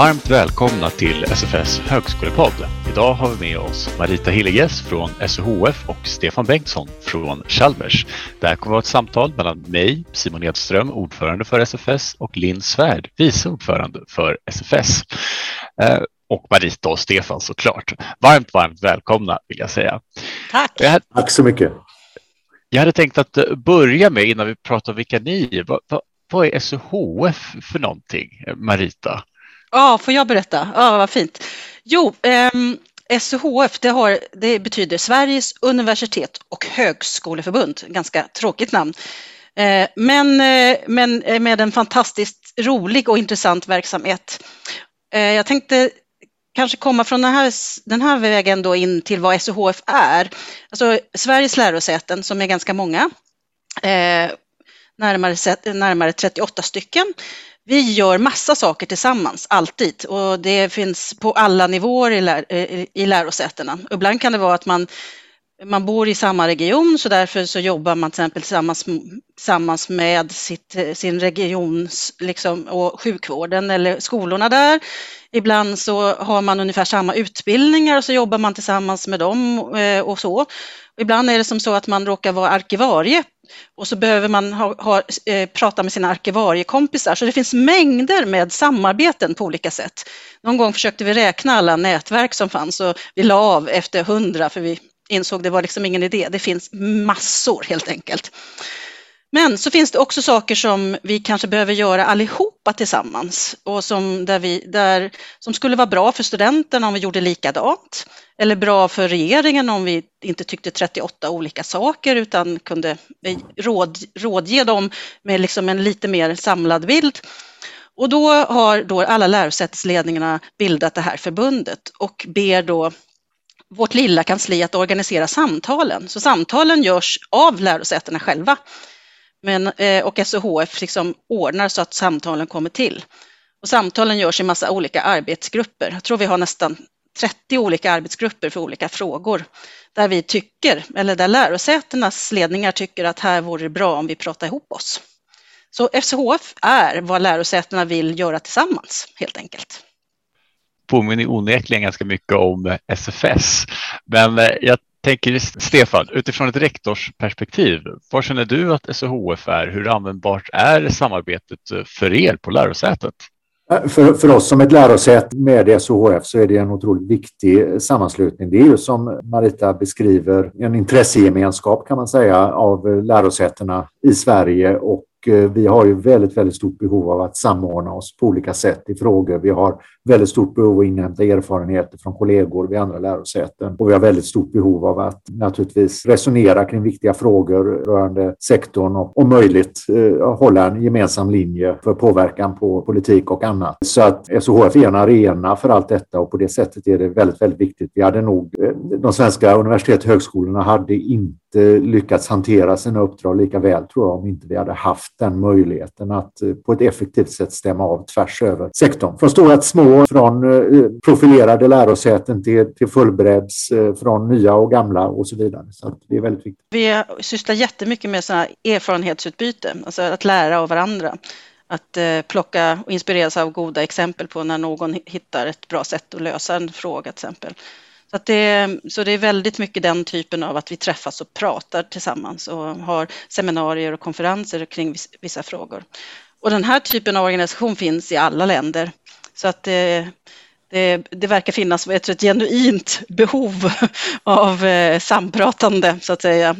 Varmt välkomna till SFS högskolepodd. Idag har vi med oss Marita Hilleges från SUHF och Stefan Bengtsson från Chalmers. Det här kommer att vara ett samtal mellan mig, Simon Edström, ordförande för SFS och Linn Svärd, vice ordförande för SFS. Eh, och Marita och Stefan såklart. Varmt, varmt välkomna vill jag säga. Tack! Hade, Tack så mycket. Jag hade tänkt att börja med, innan vi pratar om vilka ni är, vad, vad, vad är SUHF för någonting, Marita? Ja, får jag berätta? Ja, vad fint. Jo, eh, SUHF det, har, det betyder Sveriges universitet och högskoleförbund. Ganska tråkigt namn. Eh, men, eh, men eh, med en fantastiskt rolig och intressant verksamhet. Eh, jag tänkte kanske komma från den här, den här vägen då in till vad SUHF är. Alltså Sveriges lärosäten som är ganska många, eh, närmare, närmare 38 stycken, vi gör massa saker tillsammans, alltid. Och det finns på alla nivåer i, lär, eh, i lärosätena. Ibland kan det vara att man, man bor i samma region så därför så jobbar man till exempel tillsammans, tillsammans med sitt, eh, sin regions liksom, och sjukvården eller skolorna där. Ibland så har man ungefär samma utbildningar och så jobbar man tillsammans med dem eh, och så. Ibland är det som så att man råkar vara arkivarie och så behöver man ha, ha, eh, prata med sina arkivariekompisar. Så det finns mängder med samarbeten på olika sätt. Någon gång försökte vi räkna alla nätverk som fanns och vi la av efter hundra för vi insåg det var liksom ingen idé. Det finns massor helt enkelt. Men så finns det också saker som vi kanske behöver göra allihopa tillsammans och som, där vi, där, som skulle vara bra för studenterna om vi gjorde likadant. Eller bra för regeringen om vi inte tyckte 38 olika saker utan kunde eh, råd, rådge dem med liksom en lite mer samlad bild. Och då har då alla lärosätesledningarna bildat det här förbundet och ber då vårt lilla kansli att organisera samtalen. Så samtalen görs av lärosätena själva. Men, eh, och SOHF liksom ordnar så att samtalen kommer till. Och samtalen görs i massa olika arbetsgrupper. Jag tror vi har nästan 30 olika arbetsgrupper för olika frågor där vi tycker, eller där lärosätenas ledningar tycker att här vore det bra om vi pratar ihop oss. Så SHF är vad lärosätena vill göra tillsammans helt enkelt. Påminner onekligen ganska mycket om SFS, men eh, jag tänker Stefan, utifrån ett rektorsperspektiv, vad känner du att SHF är? Hur användbart är samarbetet eh, för er på lärosätet? För, för oss som ett lärosäte med SOHF så är det en otroligt viktig sammanslutning. Det är ju som Marita beskriver en intressegemenskap kan man säga av lärosätena i Sverige och Eh, vi har ju väldigt, väldigt stort behov av att samordna oss på olika sätt i frågor. Vi har väldigt stort behov av att inhämta erfarenheter från kollegor vid andra lärosäten och vi har väldigt stort behov av att naturligtvis resonera kring viktiga frågor rörande sektorn och om möjligt eh, hålla en gemensam linje för påverkan på politik och annat. Så att SOHF är en arena för allt detta och på det sättet är det väldigt, väldigt viktigt. Vi hade nog, eh, de svenska universitet och högskolorna hade inte lyckats hantera sina uppdrag lika väl tror jag om inte vi hade haft den möjligheten att eh, på ett effektivt sätt stämma av tvärs över sektorn. Från stora till små, från eh, profilerade lärosäten till, till fullbredds, eh, från nya och gamla och så vidare. Så det är väldigt viktigt. Vi sysslar jättemycket med sådana erfarenhetsutbyte, alltså att lära av varandra att plocka och inspireras av goda exempel på när någon hittar ett bra sätt att lösa en fråga till exempel. Så, det, så det är väldigt mycket den typen av att vi träffas och pratar tillsammans och har seminarier och konferenser kring vissa frågor. Och den här typen av organisation finns i alla länder. Så att det, det, det verkar finnas ett, ett genuint behov av eh, sampratande så att säga.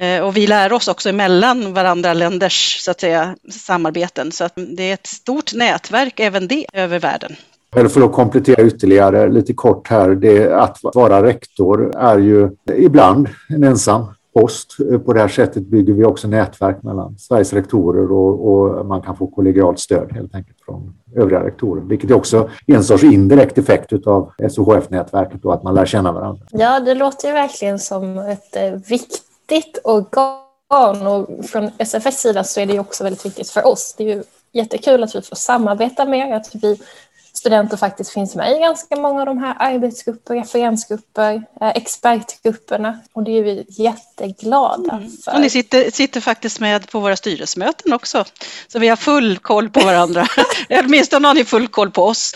Eh, och vi lär oss också emellan varandra länders så att säga, samarbeten. Så att det är ett stort nätverk även det över världen. Eller för att komplettera ytterligare lite kort här, det att vara rektor är ju ibland en ensam post. På det här sättet bygger vi också nätverk mellan Sveriges rektorer och, och man kan få kollegialt stöd helt enkelt från övriga rektorer, vilket är också en sorts indirekt effekt av SOHF-nätverket och att man lär känna varandra. Ja, det låter ju verkligen som ett eh, viktigt organ och från SFS sida så är det också väldigt viktigt för oss. Det är ju jättekul att vi får samarbeta med, att vi studenter faktiskt finns med i ganska många av de här arbetsgrupper, referensgrupper, eh, expertgrupperna och det är vi jätteglada mm. för. Och ni sitter, sitter faktiskt med på våra styrelsemöten också, så vi har full koll på varandra. Åtminstone har ni full koll på oss.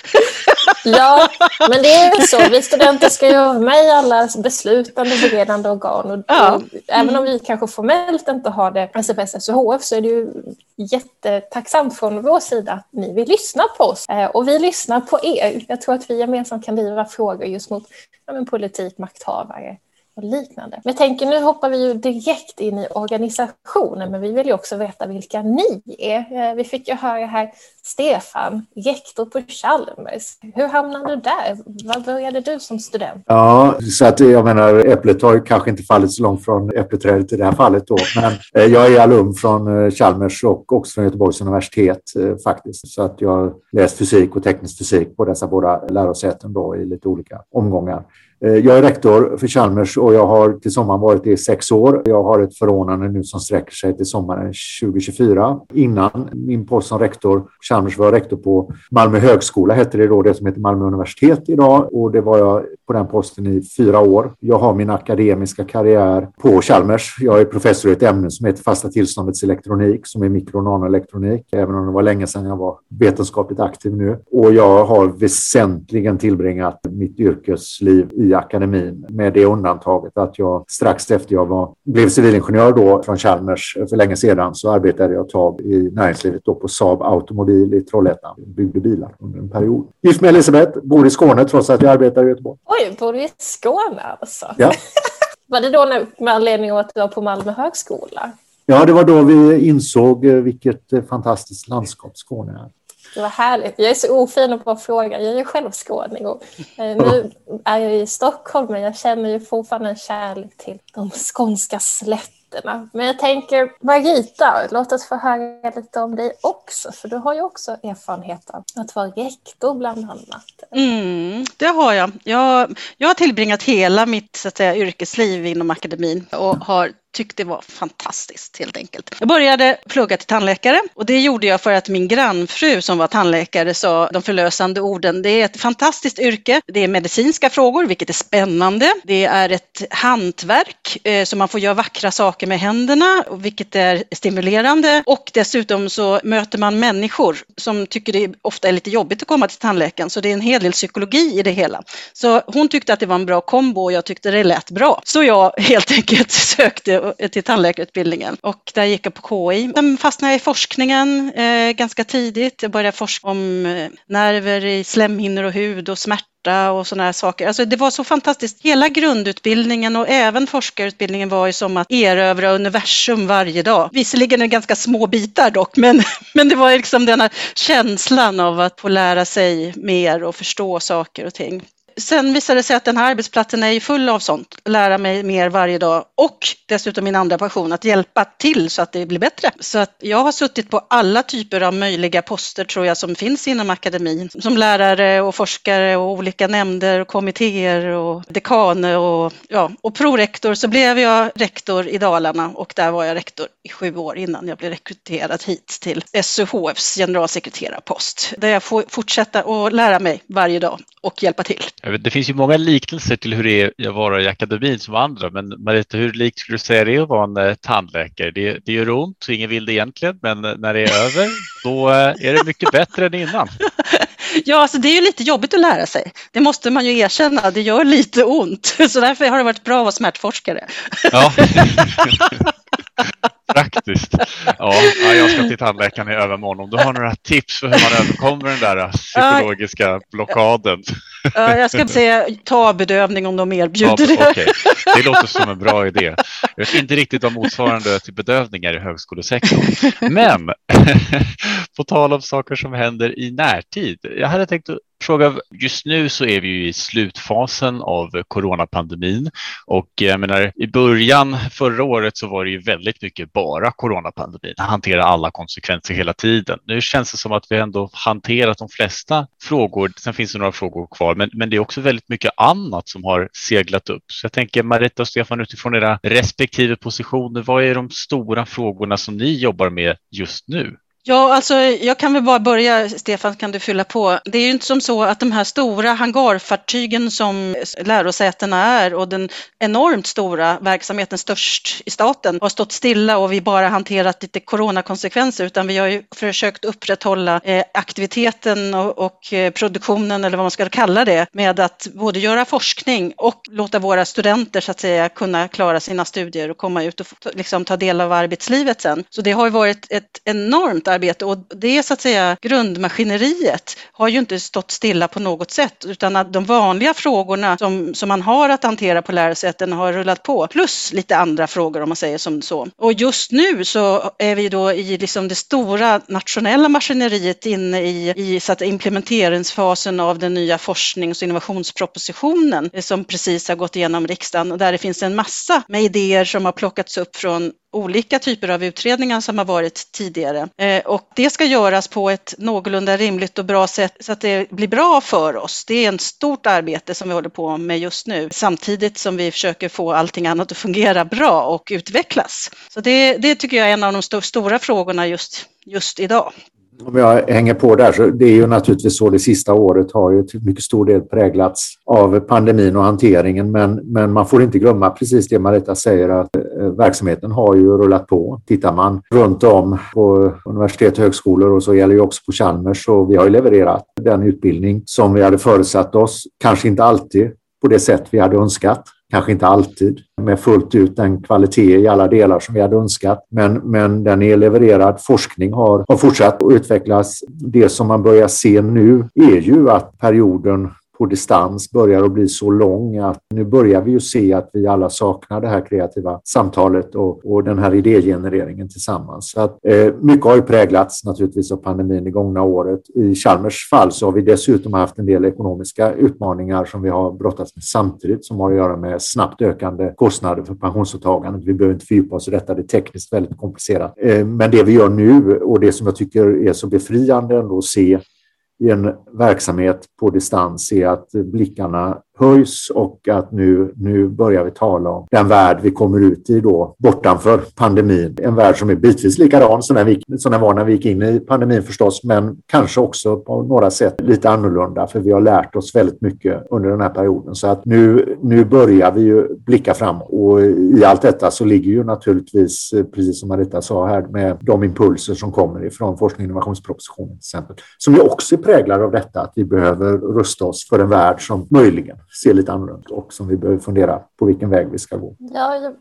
Ja, men det är så. Vi studenter ska ju vara med i alla beslutande beredande organ och, ja. och även om vi kanske formellt inte har det SFS SUHF så är det ju jättetacksamt från vår sida att ni vill lyssna på oss eh, och vi lyssnar på er. Jag tror att vi gemensamt kan driva frågor just mot ja, politik, makthavare och liknande. Men jag tänker, nu hoppar vi ju direkt in i organisationen, men vi vill ju också veta vilka ni är. Eh, vi fick ju höra här Stefan, rektor på Chalmers. Hur hamnade du där? Var började du som student? Ja, så att jag menar, äpplet har ju kanske inte fallit så långt från äppelträdet i det här fallet då, men eh, jag är alum från eh, Chalmers och också från Göteborgs universitet eh, faktiskt, så att jag har läst fysik och teknisk fysik på dessa båda lärosäten då i lite olika omgångar. Jag är rektor för Chalmers och jag har till sommaren varit det i sex år. Jag har ett förordnande nu som sträcker sig till sommaren 2024. Innan min post som rektor Chalmers var rektor på Malmö högskola, hette det då, det som heter Malmö universitet idag. Och det var jag på den posten i fyra år. Jag har min akademiska karriär på Chalmers. Jag är professor i ett ämne som heter fasta tillståndets elektronik, som är mikro och nanoelektronik, även om det var länge sedan jag var vetenskapligt aktiv nu. Och jag har väsentligen tillbringat mitt yrkesliv i akademin med det undantaget att jag strax efter jag var, blev civilingenjör då från Chalmers för länge sedan så arbetade jag ett tag i näringslivet då på Saab Automobil i Trollhättan. Byggde bilar under en period. Gift med Elisabeth, bor i Skåne trots att jag arbetar i Göteborg. Oj, bor du i Skåne alltså? Ja. var det då med anledning av att du var på Malmö högskola? Ja, det var då vi insåg eh, vilket eh, fantastiskt landskap Skåne är. Det var härligt. Jag är så ofin att fråga. Jag är ju själv skåning och eh, nu är jag i Stockholm men jag känner ju fortfarande en kärlek till de skånska favoriterna. Men jag tänker, Margita, låt oss få höra lite om dig också, för du har ju också erfarenhet av att vara rektor bland annat. Mm, det har jag. jag. Jag har tillbringat hela mitt så att säga, yrkesliv inom akademin och har tyckte det var fantastiskt helt enkelt. Jag började plugga till tandläkare och det gjorde jag för att min grannfru som var tandläkare sa de förlösande orden. Det är ett fantastiskt yrke. Det är medicinska frågor, vilket är spännande. Det är ett hantverk eh, så man får göra vackra saker med händerna, vilket är stimulerande och dessutom så möter man människor som tycker det ofta är lite jobbigt att komma till tandläkaren så det är en hel del psykologi i det hela. Så hon tyckte att det var en bra kombo och jag tyckte det lät bra. Så jag helt enkelt sökte Eh, till tandläkarutbildningen och där gick jag på KI. Sen fastnade jag i forskningen eh, ganska tidigt. Jag började forska om eh, nerver i slemhinnor och hud och smärta och sådana här saker. Alltså det var så fantastiskt. Hela grundutbildningen och även forskarutbildningen var ju som att erövra universum varje dag. Visserligen är det ganska små bitar dock, men, men det var liksom den här känslan av att få lära sig mer och förstå saker och ting. Sen visade det sig att den här arbetsplatsen är full av sånt, lära mig mer varje dag och dessutom min andra passion, att hjälpa till så att det blir bättre. Så att jag har suttit på alla typer av möjliga poster tror jag som finns inom akademin, som lärare och forskare och olika nämnder och kommittéer och dekan och, ja, och prorektor så blev jag rektor i Dalarna och där var jag rektor i sju år innan jag blev rekryterad hit till SUHFs generalsekreterarpost, där jag får fortsätta att lära mig varje dag och hjälpa till. Det finns ju många liknelser till hur det är att vara i akademin som andra, men Marita, hur likt skulle du säga det är att vara en eh, tandläkare? Det, det gör ont, så ingen vill det egentligen, men eh, när det är över, då eh, är det mycket bättre än innan. Ja, alltså det är ju lite jobbigt att lära sig. Det måste man ju erkänna. Det gör lite ont, så därför har det varit bra att vara smärtforskare. Ja. Praktiskt. Ja, jag ska till tandläkaren i övermorgon. Om du har några tips för hur man överkommer den där psykologiska blockaden. Ja, jag ska säga ta bedövning om de erbjuder ja, det. Okay. Det låter som en bra idé. Jag vet inte riktigt vad motsvarande till bedövningar i högskolesektorn. Men på tal om saker som händer i närtid. Jag hade tänkt att fråga, just nu så är vi ju i slutfasen av coronapandemin och jag menar i början förra året så var det ju väldigt mycket bara coronapandemin, hantera alla konsekvenser hela tiden. Nu känns det som att vi ändå hanterat de flesta frågor. Sen finns det några frågor kvar, men, men det är också väldigt mycket annat som har seglat upp. Så jag tänker Marita och Stefan utifrån era respektive positioner, vad är de stora frågorna som ni jobbar med just nu? Ja, alltså jag kan väl bara börja, Stefan kan du fylla på. Det är ju inte som så att de här stora hangarfartygen som lärosätena är och den enormt stora verksamheten, störst i staten, har stått stilla och vi bara hanterat lite coronakonsekvenser utan vi har ju försökt upprätthålla eh, aktiviteten och, och eh, produktionen eller vad man ska kalla det med att både göra forskning och låta våra studenter så att säga kunna klara sina studier och komma ut och liksom ta del av arbetslivet sen. Så det har ju varit ett enormt arbete och det är så att säga grundmaskineriet har ju inte stått stilla på något sätt utan att de vanliga frågorna som, som man har att hantera på lärosäten har rullat på plus lite andra frågor om man säger som så. Och just nu så är vi då i liksom det stora nationella maskineriet inne i, i så att implementeringsfasen av den nya forsknings och innovationspropositionen eh, som precis har gått igenom riksdagen och där det finns en massa med idéer som har plockats upp från olika typer av utredningar som har varit tidigare. Eh, och det ska göras på ett någorlunda rimligt och bra sätt så att det blir bra för oss. Det är ett stort arbete som vi håller på med just nu samtidigt som vi försöker få allting annat att fungera bra och utvecklas. Så det, det tycker jag är en av de st stora frågorna just, just idag om jag hänger på där så det är ju naturligtvis så det sista året har ju till mycket stor del präglats av pandemin och hanteringen men, men man får inte glömma precis det Marita säger att eh, verksamheten har ju rullat på. Tittar man runt om på universitet och högskolor och så gäller ju också på Chalmers så vi har ju levererat den utbildning som vi hade förutsatt oss. Kanske inte alltid på det sätt vi hade önskat kanske inte alltid med fullt ut den kvalitet i alla delar som vi hade önskat. Men, men den är levererad. Forskning har, har fortsatt att utvecklas. Det som man börjar se nu är ju att perioden på distans börjar att bli så lång att nu börjar vi ju se att vi alla saknar det här kreativa samtalet och, och den här idégenereringen tillsammans. Så att, eh, mycket har ju präglats naturligtvis av pandemin det gångna året. I Chalmers fall så har vi dessutom haft en del ekonomiska utmaningar som vi har brottats med samtidigt som har att göra med snabbt ökande kostnader för pensionsåtagandet. Vi behöver inte fördjupa oss i detta, det är tekniskt väldigt komplicerat. Eh, men det vi gör nu och det som jag tycker är så befriande ändå att se i en verksamhet på distans är att blickarna höjs och att nu, nu börjar vi tala om den värld vi kommer ut i då bortanför pandemin. En värld som är bitvis likadan som den, vi, som den var när vi gick in i pandemin förstås, men kanske också på några sätt lite annorlunda för vi har lärt oss väldigt mycket under den här perioden. Så att nu, nu börjar vi ju blicka framåt och i allt detta så ligger ju naturligtvis, precis som Marita sa här, med de impulser som kommer ifrån forskning och innovationspropositionen till exempel, som ju också är präglade av detta att vi behöver rusta oss för en värld som möjligen ser lite annorlunda och som vi behöver fundera på vilken väg vi ska gå. Ja, jag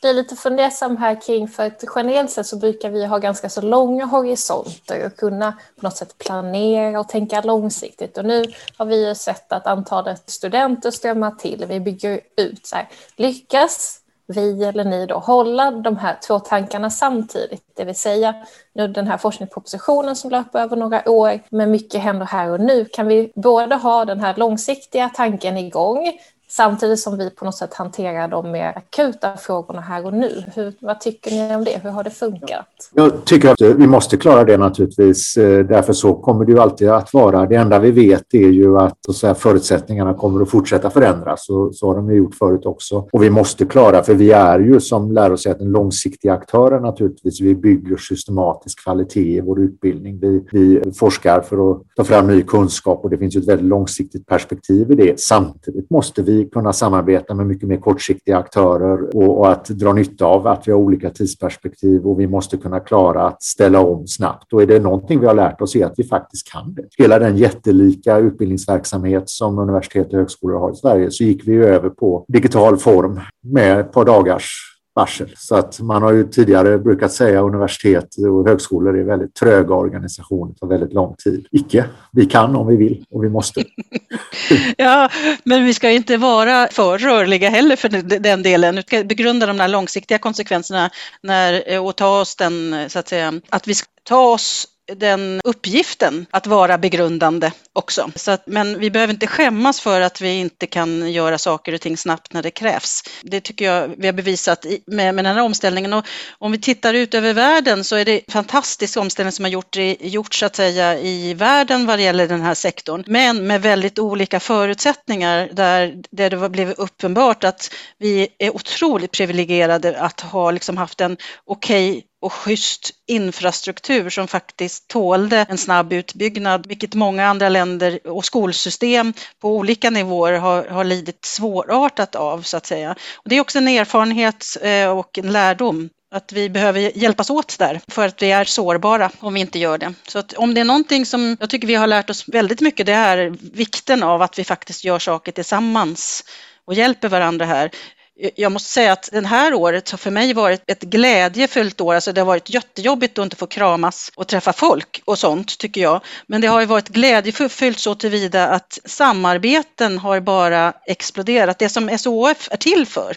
blir lite fundersam här kring, för att generellt sett så brukar vi ha ganska så långa horisonter och kunna på något sätt planera och tänka långsiktigt. Och nu har vi ju sett att antalet studenter strömmar till, vi bygger ut. Så här. Lyckas vi eller ni då hålla de här två tankarna samtidigt, det vill säga nu den här forskningspropositionen som löper över några år, men mycket händer här och nu. Kan vi både ha den här långsiktiga tanken igång Samtidigt som vi på något sätt hanterar de mer akuta frågorna här och nu. Hur, vad tycker ni om det? Hur har det funkat? Jag tycker att eh, vi måste klara det naturligtvis. Eh, därför så kommer det ju alltid att vara. Det enda vi vet är ju att så förutsättningarna kommer att fortsätta förändras. Och så har de gjort förut också. Och vi måste klara, för vi är ju som lärosäten långsiktiga aktörer naturligtvis. Vi bygger systematisk kvalitet i vår utbildning. Vi, vi forskar för att ta fram ny kunskap och det finns ju ett väldigt långsiktigt perspektiv i det. Samtidigt måste vi kunna samarbeta med mycket mer kortsiktiga aktörer och, och, att dra nytta av att vi har olika tidsperspektiv och vi måste kunna klara att ställa om snabbt. Och är det någonting vi har lärt oss är att vi faktiskt kan det. Hela den jättelika utbildningsverksamhet som universitet och högskolor har i Sverige så gick vi över på digital form med ett par dagars varsel. Så att man har ju tidigare brukat säga universitet och högskolor är väldigt tröga organisationer, tar väldigt lång tid. Icke, vi kan om vi vill och vi måste. ja, men vi ska inte vara för rörliga heller för den delen. Vi ska begrunda de där långsiktiga konsekvenserna när, eh, och ta oss den, eh, så att säga, att vi ska ta oss den uppgiften att vara begrundande också. Så att, men vi behöver inte skämmas för att vi inte kan göra saker och ting snabbt när det krävs. Det tycker jag vi har bevisat med, med den här omställningen. Och om vi tittar ut över världen så är det fantastisk omställning som har gjort, gjorts så att säga i världen vad det gäller den här sektorn. Men med väldigt olika förutsättningar där, där det blivit uppenbart att vi är otroligt privilegierade att ha liksom haft en okej okay och schysst infrastruktur som faktiskt tålde en snabb utbyggnad, vilket många andra länder och skolsystem på olika nivåer har, har lidit svårartat av så att säga. Och det är också en erfarenhet eh, och en lärdom att vi behöver hjälpas åt där för att vi är sårbara om vi inte gör det. Så att om det är någonting som jag tycker vi har lärt oss väldigt mycket det är vikten av att vi faktiskt gör saker tillsammans och hjälper varandra här. Jag måste säga att det här året har för mig varit ett glädjefyllt år. Alltså det har varit jättejobbigt att inte få kramas och träffa folk och sånt tycker jag. Men det har ju varit glädjefyllt så tillvida att samarbeten har bara exploderat. Det som SOF är till för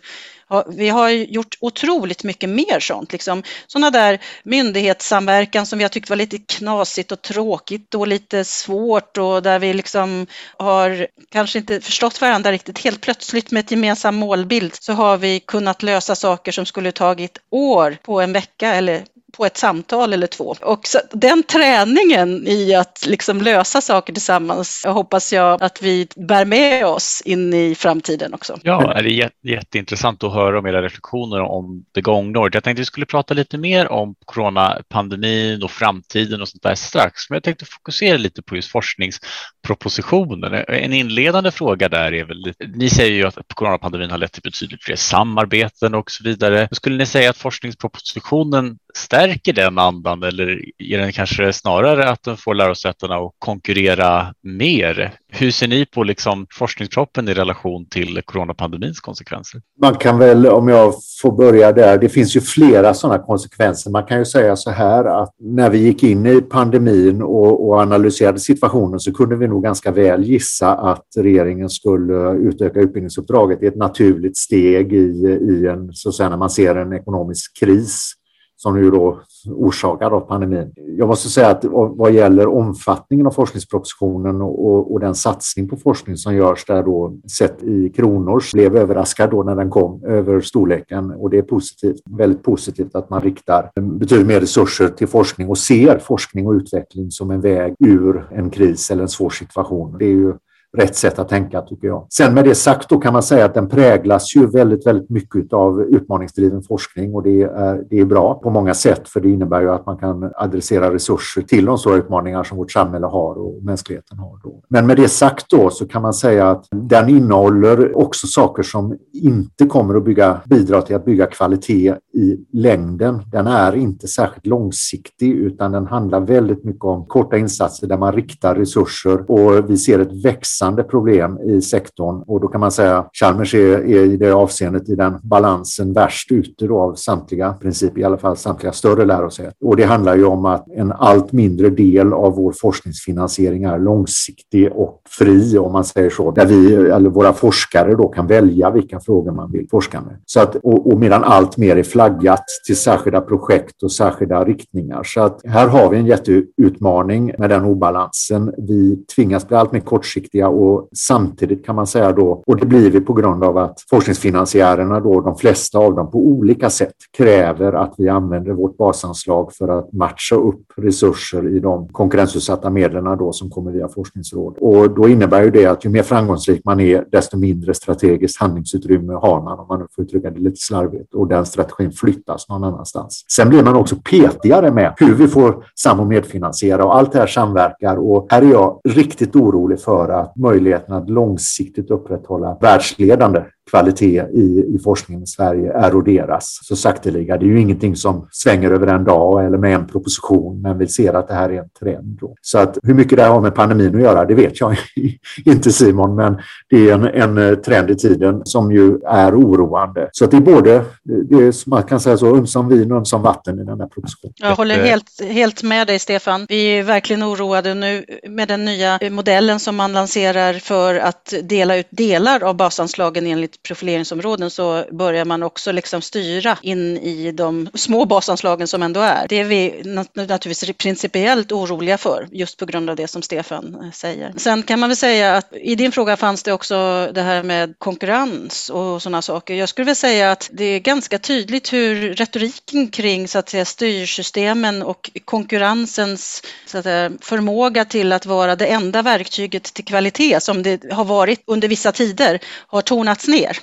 vi har gjort otroligt mycket mer sånt, liksom. sådana där myndighetssamverkan som vi har tyckt var lite knasigt och tråkigt och lite svårt och där vi liksom har kanske inte förstått varandra riktigt. Helt plötsligt med ett gemensam målbild så har vi kunnat lösa saker som skulle tagit år på en vecka eller på ett samtal eller två. Och så, den träningen i att liksom lösa saker tillsammans hoppas jag att vi bär med oss in i framtiden också. Ja, det är jätteintressant att höra om era reflektioner om det gångna året. Jag tänkte att vi skulle prata lite mer om coronapandemin och framtiden och sånt där strax, men jag tänkte fokusera lite på just forskningspropositionen. En inledande fråga där är väl, ni säger ju att coronapandemin har lett till betydligt fler samarbeten och så vidare. Skulle ni säga att forskningspropositionen stärker den andan eller är den kanske snarare att den får lärosätena att konkurrera mer? Hur ser ni på liksom forskningsproppen i relation till coronapandemins konsekvenser? Man kan väl, om jag får börja där, det finns ju flera sådana konsekvenser. Man kan ju säga så här att när vi gick in i pandemin och, och analyserade situationen så kunde vi nog ganska väl gissa att regeringen skulle utöka utbildningsuppdraget. Det är ett naturligt steg i, i en, så att säga, när man ser en ekonomisk kris som nu då orsakad av pandemin. Jag måste säga att vad gäller omfattningen av forskningspropositionen och, och den satsning på forskning som görs där då sett i kronor blev överraskad då när den kom över storleken och det är positivt. Väldigt positivt att man riktar betydligt mer resurser till forskning och ser forskning och utveckling som en väg ur en kris eller en svår situation. Det är ju rätt sätt att tänka tycker jag. Sen med det sagt då kan man säga att den präglas ju väldigt, väldigt mycket av utmaningsdriven forskning och det är, det är bra på många sätt för det innebär ju att man kan adressera resurser till de stora utmaningar som vårt samhälle har och mänskligheten har. Då. Men med det sagt då så kan man säga att den innehåller också saker som inte kommer att bygga, bidra till att bygga kvalitet i längden. Den är inte särskilt långsiktig utan den handlar väldigt mycket om korta insatser där man riktar resurser och vi ser ett växande växande problem i sektorn och då kan man säga Chalmers är, är i det avseendet i den balansen värst ute då av samtliga, princip i alla fall samtliga större lärosäten. Och det handlar ju om att en allt mindre del av vår forskningsfinansiering är långsiktig och fri om man säger så, där vi eller våra forskare då kan välja vilka frågor man vill forska med. Så att, och, och medan allt mer är flaggat till särskilda projekt och särskilda riktningar. Så att här har vi en jätteutmaning med den obalansen. Vi tvingas bli allt mer kortsiktiga och samtidigt kan man säga då, och det blir vi på grund av att forskningsfinansiärerna då, de flesta av dem på olika sätt kräver att vi använder vårt basanslag för att matcha upp resurser i de konkurrensutsatta medlen då som kommer via forskningsråd. Och då innebär ju det att ju mer framgångsrik man är, desto mindre strategiskt handlingsutrymme har man om man får uttrycka det lite slarvigt och den strategin flyttas någon annanstans. Sen blir man också petigare med hur vi får sam och medfinansiera och allt det här samverkar och här är jag riktigt orolig för att möjligheten att långsiktigt upprätthålla världsledande kvalitet i, i forskningen i Sverige eroderas så sakteliga. Det är ju ingenting som svänger över en dag eller med en proposition, men vi ser att det här är en trend. Då. Så att hur mycket det har med pandemin att göra, det vet jag inte Simon, men det är en, en eh, trend i tiden som ju är oroande. Så att det är både, det är, man kan säga så, ömsom vin och ömsom vatten i den här propositionen. Jag håller helt, helt med dig Stefan. Vi är verkligen oroade nu med den nya modellen som man lanserar för att dela ut delar av basanslagen enligt profileringsområden så börjar man också liksom styra in i de små basanslagen som ändå är. Det är vi naturligtvis principiellt oroliga för just på grund av det som Stefan eh, säger. Sen kan man väl säga att i din fråga fanns det också det här med konkurrens och sådana saker. Jag skulle vilja säga att det är ganska tydligt hur retoriken kring så att säga, styrsystemen och konkurrensens så att säga, förmåga till att vara det enda verktyget till kvalitet som det har varit under vissa tider har tonats ner ner.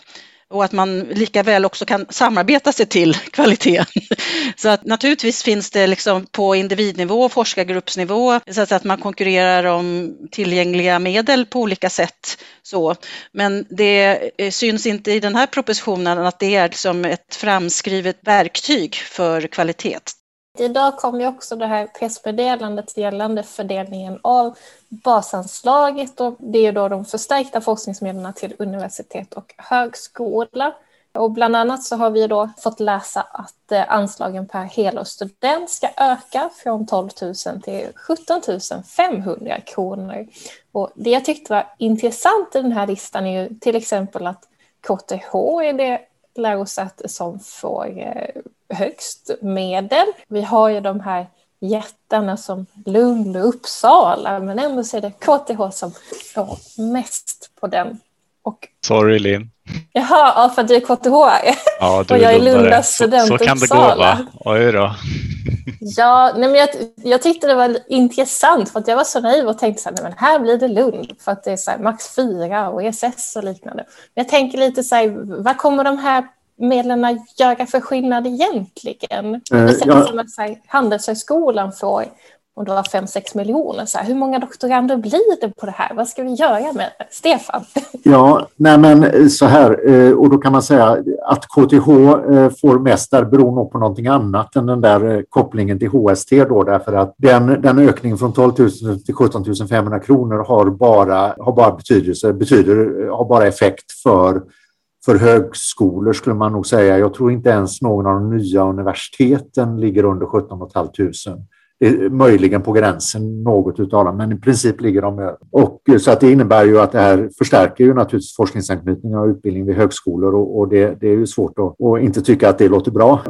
och att man lika väl också kan samarbeta sig till kvalitet. Så att naturligtvis finns det liksom på individnivå, forskargruppsnivå, så att man konkurrerar om tillgängliga medel på olika sätt. Så. Men det syns inte i den här propositionen att det är liksom ett framskrivet verktyg för kvalitet. Idag kom ju också det här pressmeddelandet gällande fördelningen av basanslaget och det är då de förstärkta forskningsmedlen till universitet och högskola. Och bland annat så har vi då fått läsa att eh, anslagen per helårsstudent ska öka från 12 000 till 17 500 kronor. Och det jag tyckte var intressant i den här listan är ju till exempel att KTH är det lärosäte som får eh, högst medel. Vi har ju de här jättarna som Lund och Uppsala, men ändå så är det KTH som får mest på den. Och... Sorry Linn. Jaha, ja, för att du är KTH ja, du och jag är Lundas student Så, så kan det gå va? Oj då. ja, nej, men jag, jag tyckte det var intressant för att jag var så naiv och tänkte så här, nej, men här blir det Lund för att det är så här, max 4 och ESS och liknande. Men jag tänker lite så här, vad kommer de här medlen göra för skillnad egentligen? Eh, ja. som att Handelshögskolan får om det var 5-6 miljoner. Så här, hur många doktorander blir det på det här? Vad ska vi göra med det? Stefan? Ja, nej men eh, så här, eh, och då kan man säga att KTH eh, får mest där beror nog på någonting annat än den där kopplingen till HST då, därför att den, den ökningen från 12 000 till 17 500 kronor har bara, har bara betydelse, betyder, har bara effekt för för högskolor skulle man nog säga. Jag tror inte ens någon av de nya universiteten ligger under 17 500. Eh, möjligen på gränsen något utav dem, men i princip ligger de över. Och, eh, så att det innebär ju att det här förstärker ju naturligtvis forskningsanknytningen och utbildning vid högskolor och, och det, det, är ju svårt att och inte tycka att det låter bra.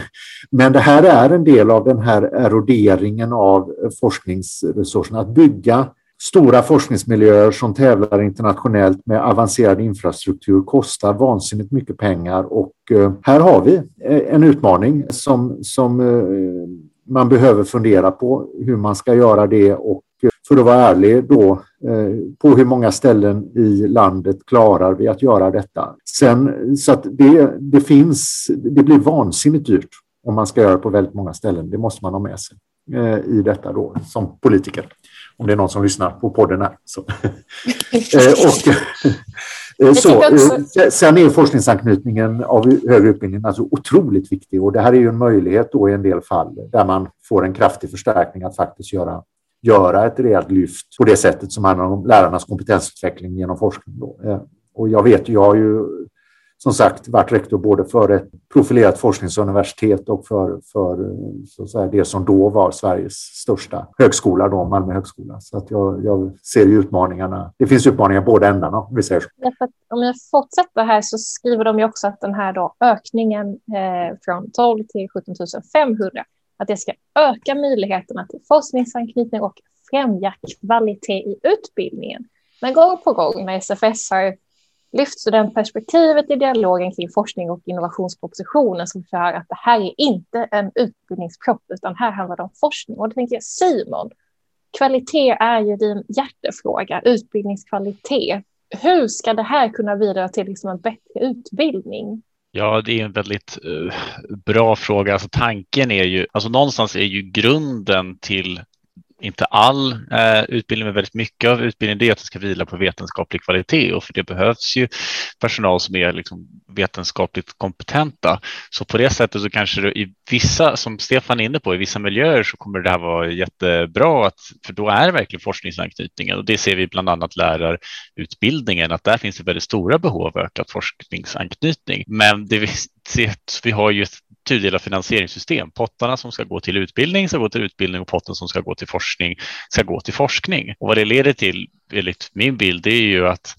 men det här är en del av den här eroderingen av forskningsresurserna. Att bygga Stora forskningsmiljöer som tävlar internationellt med avancerad infrastruktur kostar vansinnigt mycket pengar och eh, här har vi en utmaning som, som man behöver fundera på hur man ska göra det och eh, för att vara ärlig då eh, på hur många ställen i landet klarar vi att göra detta. Sen så att det, det finns, det blir vansinnigt dyrt om man ska göra det på väldigt många ställen. Det måste man ha med sig eh, i detta då som politiker om det är någon som lyssnar på podden här. Så. Eh, och, eh, så, eh, sen är forskningsanknytningen av högre utbildning alltså otroligt viktig och det här är ju en möjlighet då i en del fall där man får en kraftig förstärkning att faktiskt göra, göra ett rejält lyft på det sättet som handlar om lärarnas kompetensutveckling genom forskning. Då. Och jag vet, jag har ju som sagt varit rektor både för ett profilerat forskningsuniversitet och för, för så att säga, det som då var Sveriges största högskola, då, Malmö högskola. Så att jag, jag ser utmaningarna. Det finns utmaningar båda ändarna. Om, vi säger så. om jag fortsätter här så skriver de ju också att den här då ökningen eh, från 12 till 17 500 att det ska öka möjligheterna till forskningsanknytning och främja kvalitet i utbildningen. Men gång på gång när SFS har lyft studentperspektivet i dialogen kring forskning och innovationspropositionen som för att det här är inte en utbildningspropp utan här handlar det om forskning. Och då tänker jag Simon, kvalitet är ju din hjärtefråga, utbildningskvalitet. Hur ska det här kunna bidra till liksom en bättre utbildning? Ja, det är en väldigt uh, bra fråga. Alltså, tanken är ju, alltså någonstans är ju grunden till inte all eh, utbildning, men väldigt mycket av utbildningen det är att det ska vila på vetenskaplig kvalitet och för det behövs ju personal som är liksom vetenskapligt kompetenta. Så på det sättet så kanske det i vissa, som Stefan är inne på, i vissa miljöer så kommer det här vara jättebra, att, för då är det verkligen forskningsanknytningen och det ser vi bland annat lärarutbildningen, att där finns det väldigt stora behov av ökad forskningsanknytning. Men det vi ser, vi har ju ett tudelat finansieringssystem. Pottarna som ska gå till utbildning ska gå till utbildning och potten som ska gå till forskning ska gå till forskning. Och vad det leder till, enligt min bild, det är ju att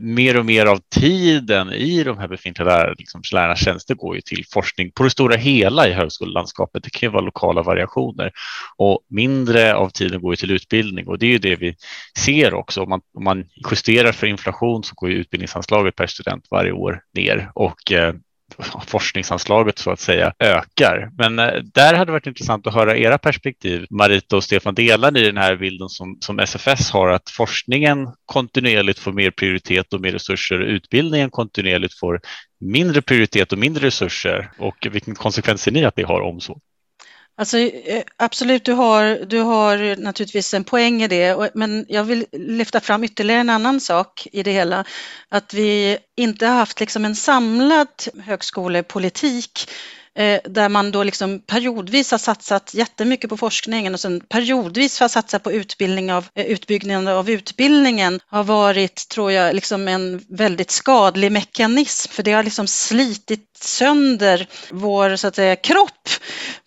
mer och mer av tiden i de här befintliga lärare, liksom, lärarnas tjänster går ju till forskning på det stora hela i högskolelandskapet. Det kan ju vara lokala variationer och mindre av tiden går ju till utbildning och det är ju det vi ser också. Om man, om man justerar för inflation så går ju utbildningsanslaget per student varje år ner och eh, forskningsanslaget så att säga ökar. Men eh, där hade det varit intressant att höra era perspektiv. Marita och Stefan, delar ni den här bilden som, som SFS har att forskningen kontinuerligt får mer prioritet och mer resurser och utbildningen kontinuerligt får mindre prioritet och mindre resurser och vilken konsekvens ser ni att det har om så? Alltså, eh, absolut, du har, du har naturligtvis en poäng i det, men jag vill lyfta fram ytterligare en annan sak i det hela. Att vi inte har haft liksom en samlad högskolepolitik Eh, där man då liksom periodvis har satsat jättemycket på forskningen och sen periodvis har satsat på utbildning av, eh, utbyggnaden av utbildningen har varit, tror jag, liksom en väldigt skadlig mekanism för det har liksom slitit sönder vår så att säga, kropp.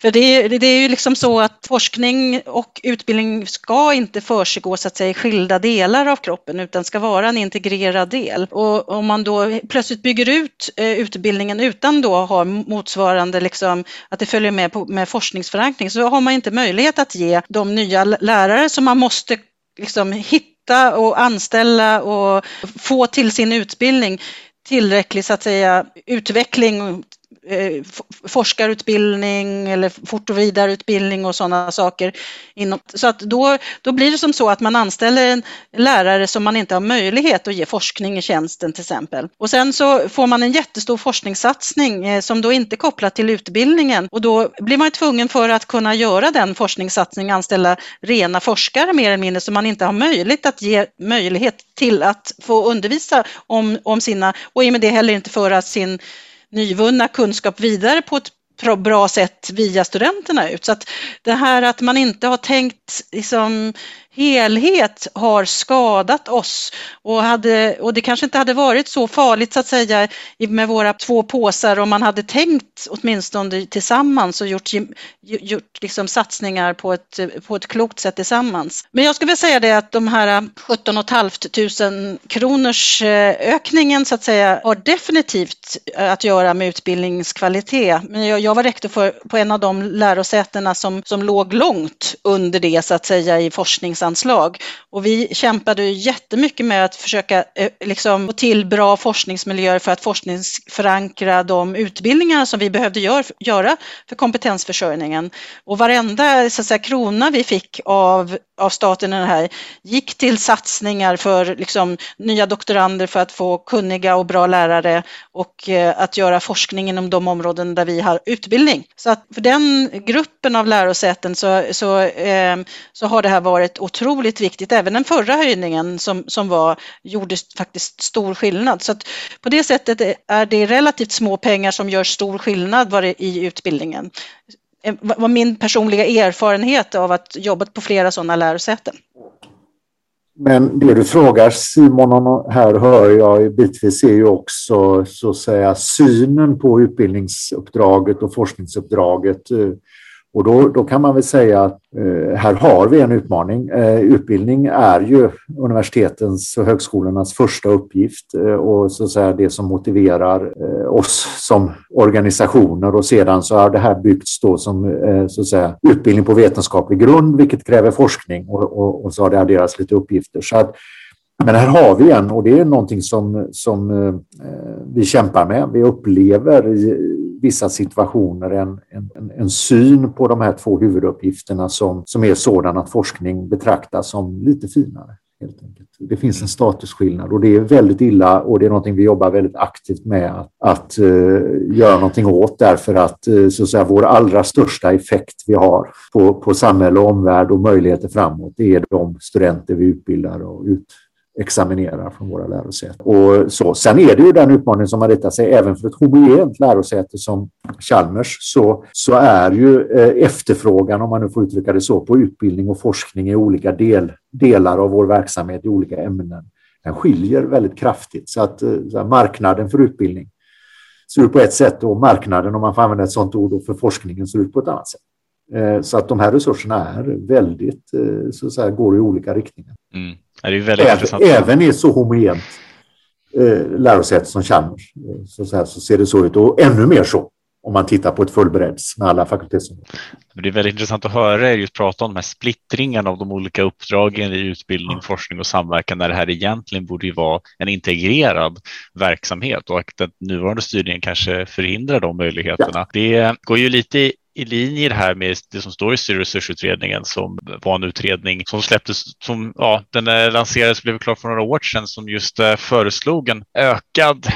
För det, det är ju liksom så att forskning och utbildning ska inte försiggå så att säga, i skilda delar av kroppen utan ska vara en integrerad del. Och om man då plötsligt bygger ut eh, utbildningen utan då ha motsvarande liksom, att det följer med på, med forskningsförankring. Så har man inte möjlighet att ge de nya lärare som man måste liksom hitta och anställa och få till sin utbildning tillräcklig så att säga, utveckling Eh, forskarutbildning eller fort och vidareutbildning och sådana saker. Så att då, då blir det som så att man anställer en lärare som man inte har möjlighet att ge forskning i tjänsten till exempel. Och sen så får man en jättestor forskningssatsning eh, som då inte är kopplad till utbildningen och då blir man tvungen för att kunna göra den forskningssatsningen anställa rena forskare mer eller mindre så man inte har möjlighet att ge möjlighet till att få undervisa om, om sina och i och med det heller inte föra sin nyvunna kunskap vidare på ett bra sätt via studenterna ut. Så att det här att man inte har tänkt liksom, helhet har skadat oss och, hade, och det kanske inte hade varit så farligt så att säga med våra två påsar om man hade tänkt åtminstone tillsammans och gjort, gjort liksom satsningar på ett, på ett klokt sätt tillsammans. Men jag skulle vilja säga det att de här 17 500 kronors eh, ökningen så att säga har definitivt eh, att göra med utbildningskvalitet. Men jag, jag var rektor för, på en av de lärosätena som, som låg långt under det så att säga i forsknings forskningsanslag. Och vi kämpade jättemycket med att försöka eh, liksom, få till bra forskningsmiljöer för att forskningsförankra de utbildningar som vi behövde gör, göra för kompetensförsörjningen. Och varenda så att säga, krona vi fick av, av staten i det här gick till satsningar för liksom, nya doktorander för att få kunniga och bra lärare och eh, att göra forskning inom de områden där vi har utbildning. Så att för den gruppen av lärosäten så, så, eh, så har det här varit otroligt viktigt. Även den förra höjningen som, som var gjorde faktiskt stor skillnad. Så att på det sättet är det relativt små pengar som gör stor skillnad i utbildningen. Eh, det var min personliga erfarenhet av att jobbat på flera sådana lärosäten. Men det du frågar Simon här hör jag bitvis är ju också så att säga synen på utbildningsuppdraget och forskningsuppdraget eh, och då, då kan man väl säga att eh, här har vi en utmaning. Eh, utbildning är ju universitetens och högskolornas första uppgift eh, och så att säga det som motiverar eh, oss som organisationer och sedan så har det här byggts då som eh, så att säga, utbildning på vetenskaplig grund vilket kräver forskning och, och, och så har det adderats lite uppgifter. Så att, men här har vi en och det är någonting som, som eh, vi kämpar med. Vi upplever i vissa situationer en, en, en, syn på de här två huvuduppgifterna som, som är sådan att forskning betraktas som lite finare. Helt enkelt. Det finns en statusskillnad och det är väldigt illa och det är någonting vi jobbar väldigt aktivt med att, att uh, göra någonting åt därför att, uh, så att säga, vår allra största effekt vi har på, på samhälle och omvärld och möjligheter framåt det är de studenter vi utbildar och ut, examinerar från våra lärosäten. Och så. Sen är det ju den utmaningen som Marita sig, även för ett homogent lärosäte som Chalmers så, så är ju eh, efterfrågan, om man nu får uttrycka det så, på utbildning och forskning i olika del, delar av vår verksamhet i olika ämnen. Den skiljer väldigt kraftigt så att eh, så här, marknaden för utbildning ser ut på ett sätt och marknaden, om man får använda ett sådant ord, för forskningen ser ut på ett annat sätt. Eh, så att de här resurserna är väldigt, så att säga, går i olika riktningar. Mm. Det är väldigt även, intressant. Även i så homogent eh, lärosäte som Chalmers eh, så, så, här, så ser det så ut och ännu mer så om man tittar på ett fullbredds med alla fakultetsområden. Det är väldigt intressant att höra er just prata om de här splittringarna av de olika uppdragen i utbildning, ja. forskning och samverkan när det här egentligen borde vara en integrerad verksamhet och att den nuvarande styrningen kanske förhindrar de möjligheterna. Ja. Det går ju lite i linje det här med det som står i styrresursutredningen som var en utredning som släpptes, som ja, den lanserades, blev klar för några år sedan, som just eh, föreslog en ökad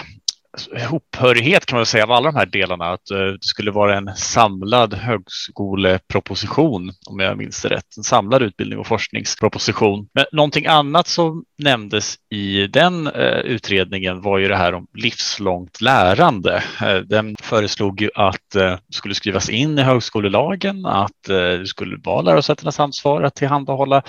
hophörighet kan man säga av alla de här delarna. Att eh, det skulle vara en samlad högskoleproposition om jag minns det rätt. En samlad utbildning och forskningsproposition. Men någonting annat som nämndes i den eh, utredningen var ju det här om livslångt lärande. Eh, den föreslog ju att det skulle skrivas in i högskolelagen att det skulle vara lärosätenas ansvar att tillhandahålla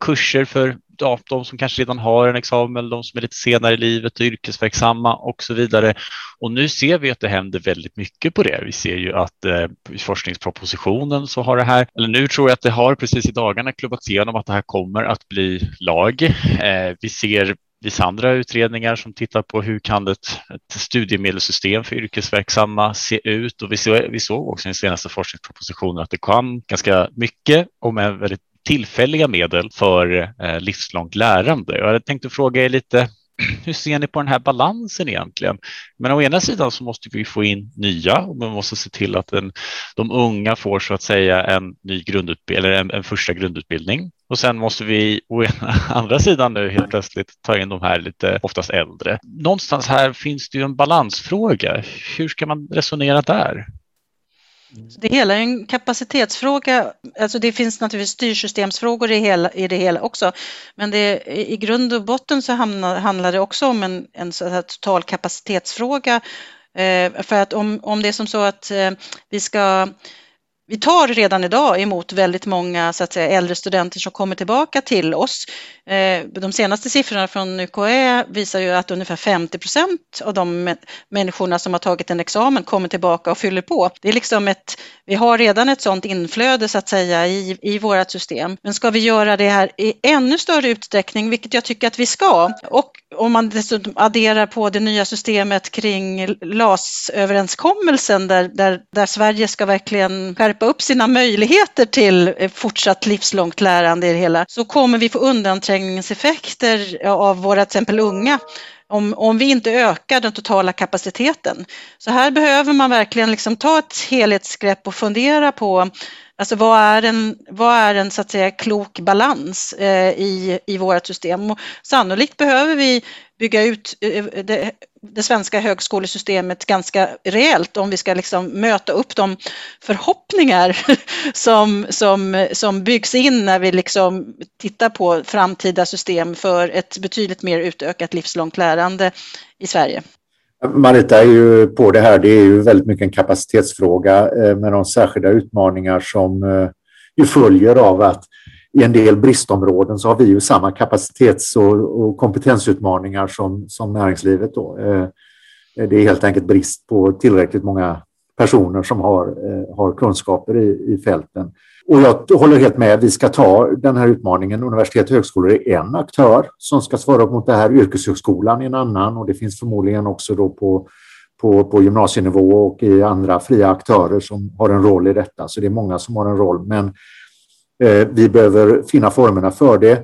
kurser för ja, de som kanske redan har en examen, eller de som är lite senare i livet, yrkesverksamma och så vidare. Och nu ser vi att det händer väldigt mycket på det. Vi ser ju att eh, i forskningspropositionen så har det här, eller nu tror jag att det har precis i dagarna klubbats igenom att det här kommer att bli lag. Eh, vi ser vissa andra utredningar som tittar på hur kan ett, ett studiemedelssystem för yrkesverksamma se ut och vi, så, vi såg också i den senaste forskningspropositionen att det kom ganska mycket om en väldigt tillfälliga medel för eh, livslångt lärande. Jag tänkte fråga er lite hur ser ni på den här balansen egentligen? Men å ena sidan så måste vi få in nya och man måste se till att den, de unga får så att säga en ny grundutbildning eller en, en, första grundutbildning. Och sen måste vi å andra sidan nu helt plötsligt ta in de här lite oftast äldre. Någonstans här finns det ju en balansfråga. Hur ska man resonera där? Mm. Det hela är en kapacitetsfråga. Alltså det finns naturligtvis styrsystemsfrågor i, hela, i det hela också. Men det, i grund och botten så hamnar, handlar det också om en, en så total kapacitetsfråga. Eh, för att om, om det är som så att eh, vi ska vi tar redan idag emot väldigt många så att säga, äldre studenter som kommer tillbaka till oss. Eh, de senaste siffrorna från UKÄ visar ju att ungefär 50 procent av de människorna som har tagit en examen kommer tillbaka och fyller på. Det är liksom ett, vi har redan ett sådant inflöde så att säga i, i vårt system. Men ska vi göra det här i ännu större utsträckning, vilket jag tycker att vi ska, och om man dessutom adderar på det nya systemet kring LAS-överenskommelsen där, där, där Sverige ska verkligen skärpa upp sina möjligheter till fortsatt livslångt lärande i det hela, så kommer vi få undanträngningseffekter av våra till exempel unga om, om vi inte ökar den totala kapaciteten. Så här behöver man verkligen liksom ta ett helhetsgrepp och fundera på Alltså vad är en, vad är en så att säga klok balans eh, i, i vårt system? Och sannolikt behöver vi bygga ut eh, det, det, svenska högskolesystemet ganska rejält om vi ska liksom möta upp de förhoppningar som, som, som byggs in när vi liksom tittar på framtida system för ett betydligt mer utökat livslångt lärande i Sverige. Marita är ju på det här. Det är ju väldigt mycket en kapacitetsfråga eh, med de särskilda utmaningar som eh, ju följer av att i en del bristområden så har vi ju samma kapacitets och, kompetensutmaningar som, som näringslivet. Då. Eh, det är helt enkelt brist på tillräckligt många personer som har, eh, har kunskaper i, i fälten. Och jag håller helt med. Vi ska ta den här utmaningen. Universitet och högskolor är en aktör som ska svara upp mot det här. Yrkeshögskolan är en annan och det finns förmodligen också då på, på, på gymnasienivå och i andra fria aktörer som har en roll i detta. Så det är många som har en roll. Men eh, vi behöver finna formerna för det.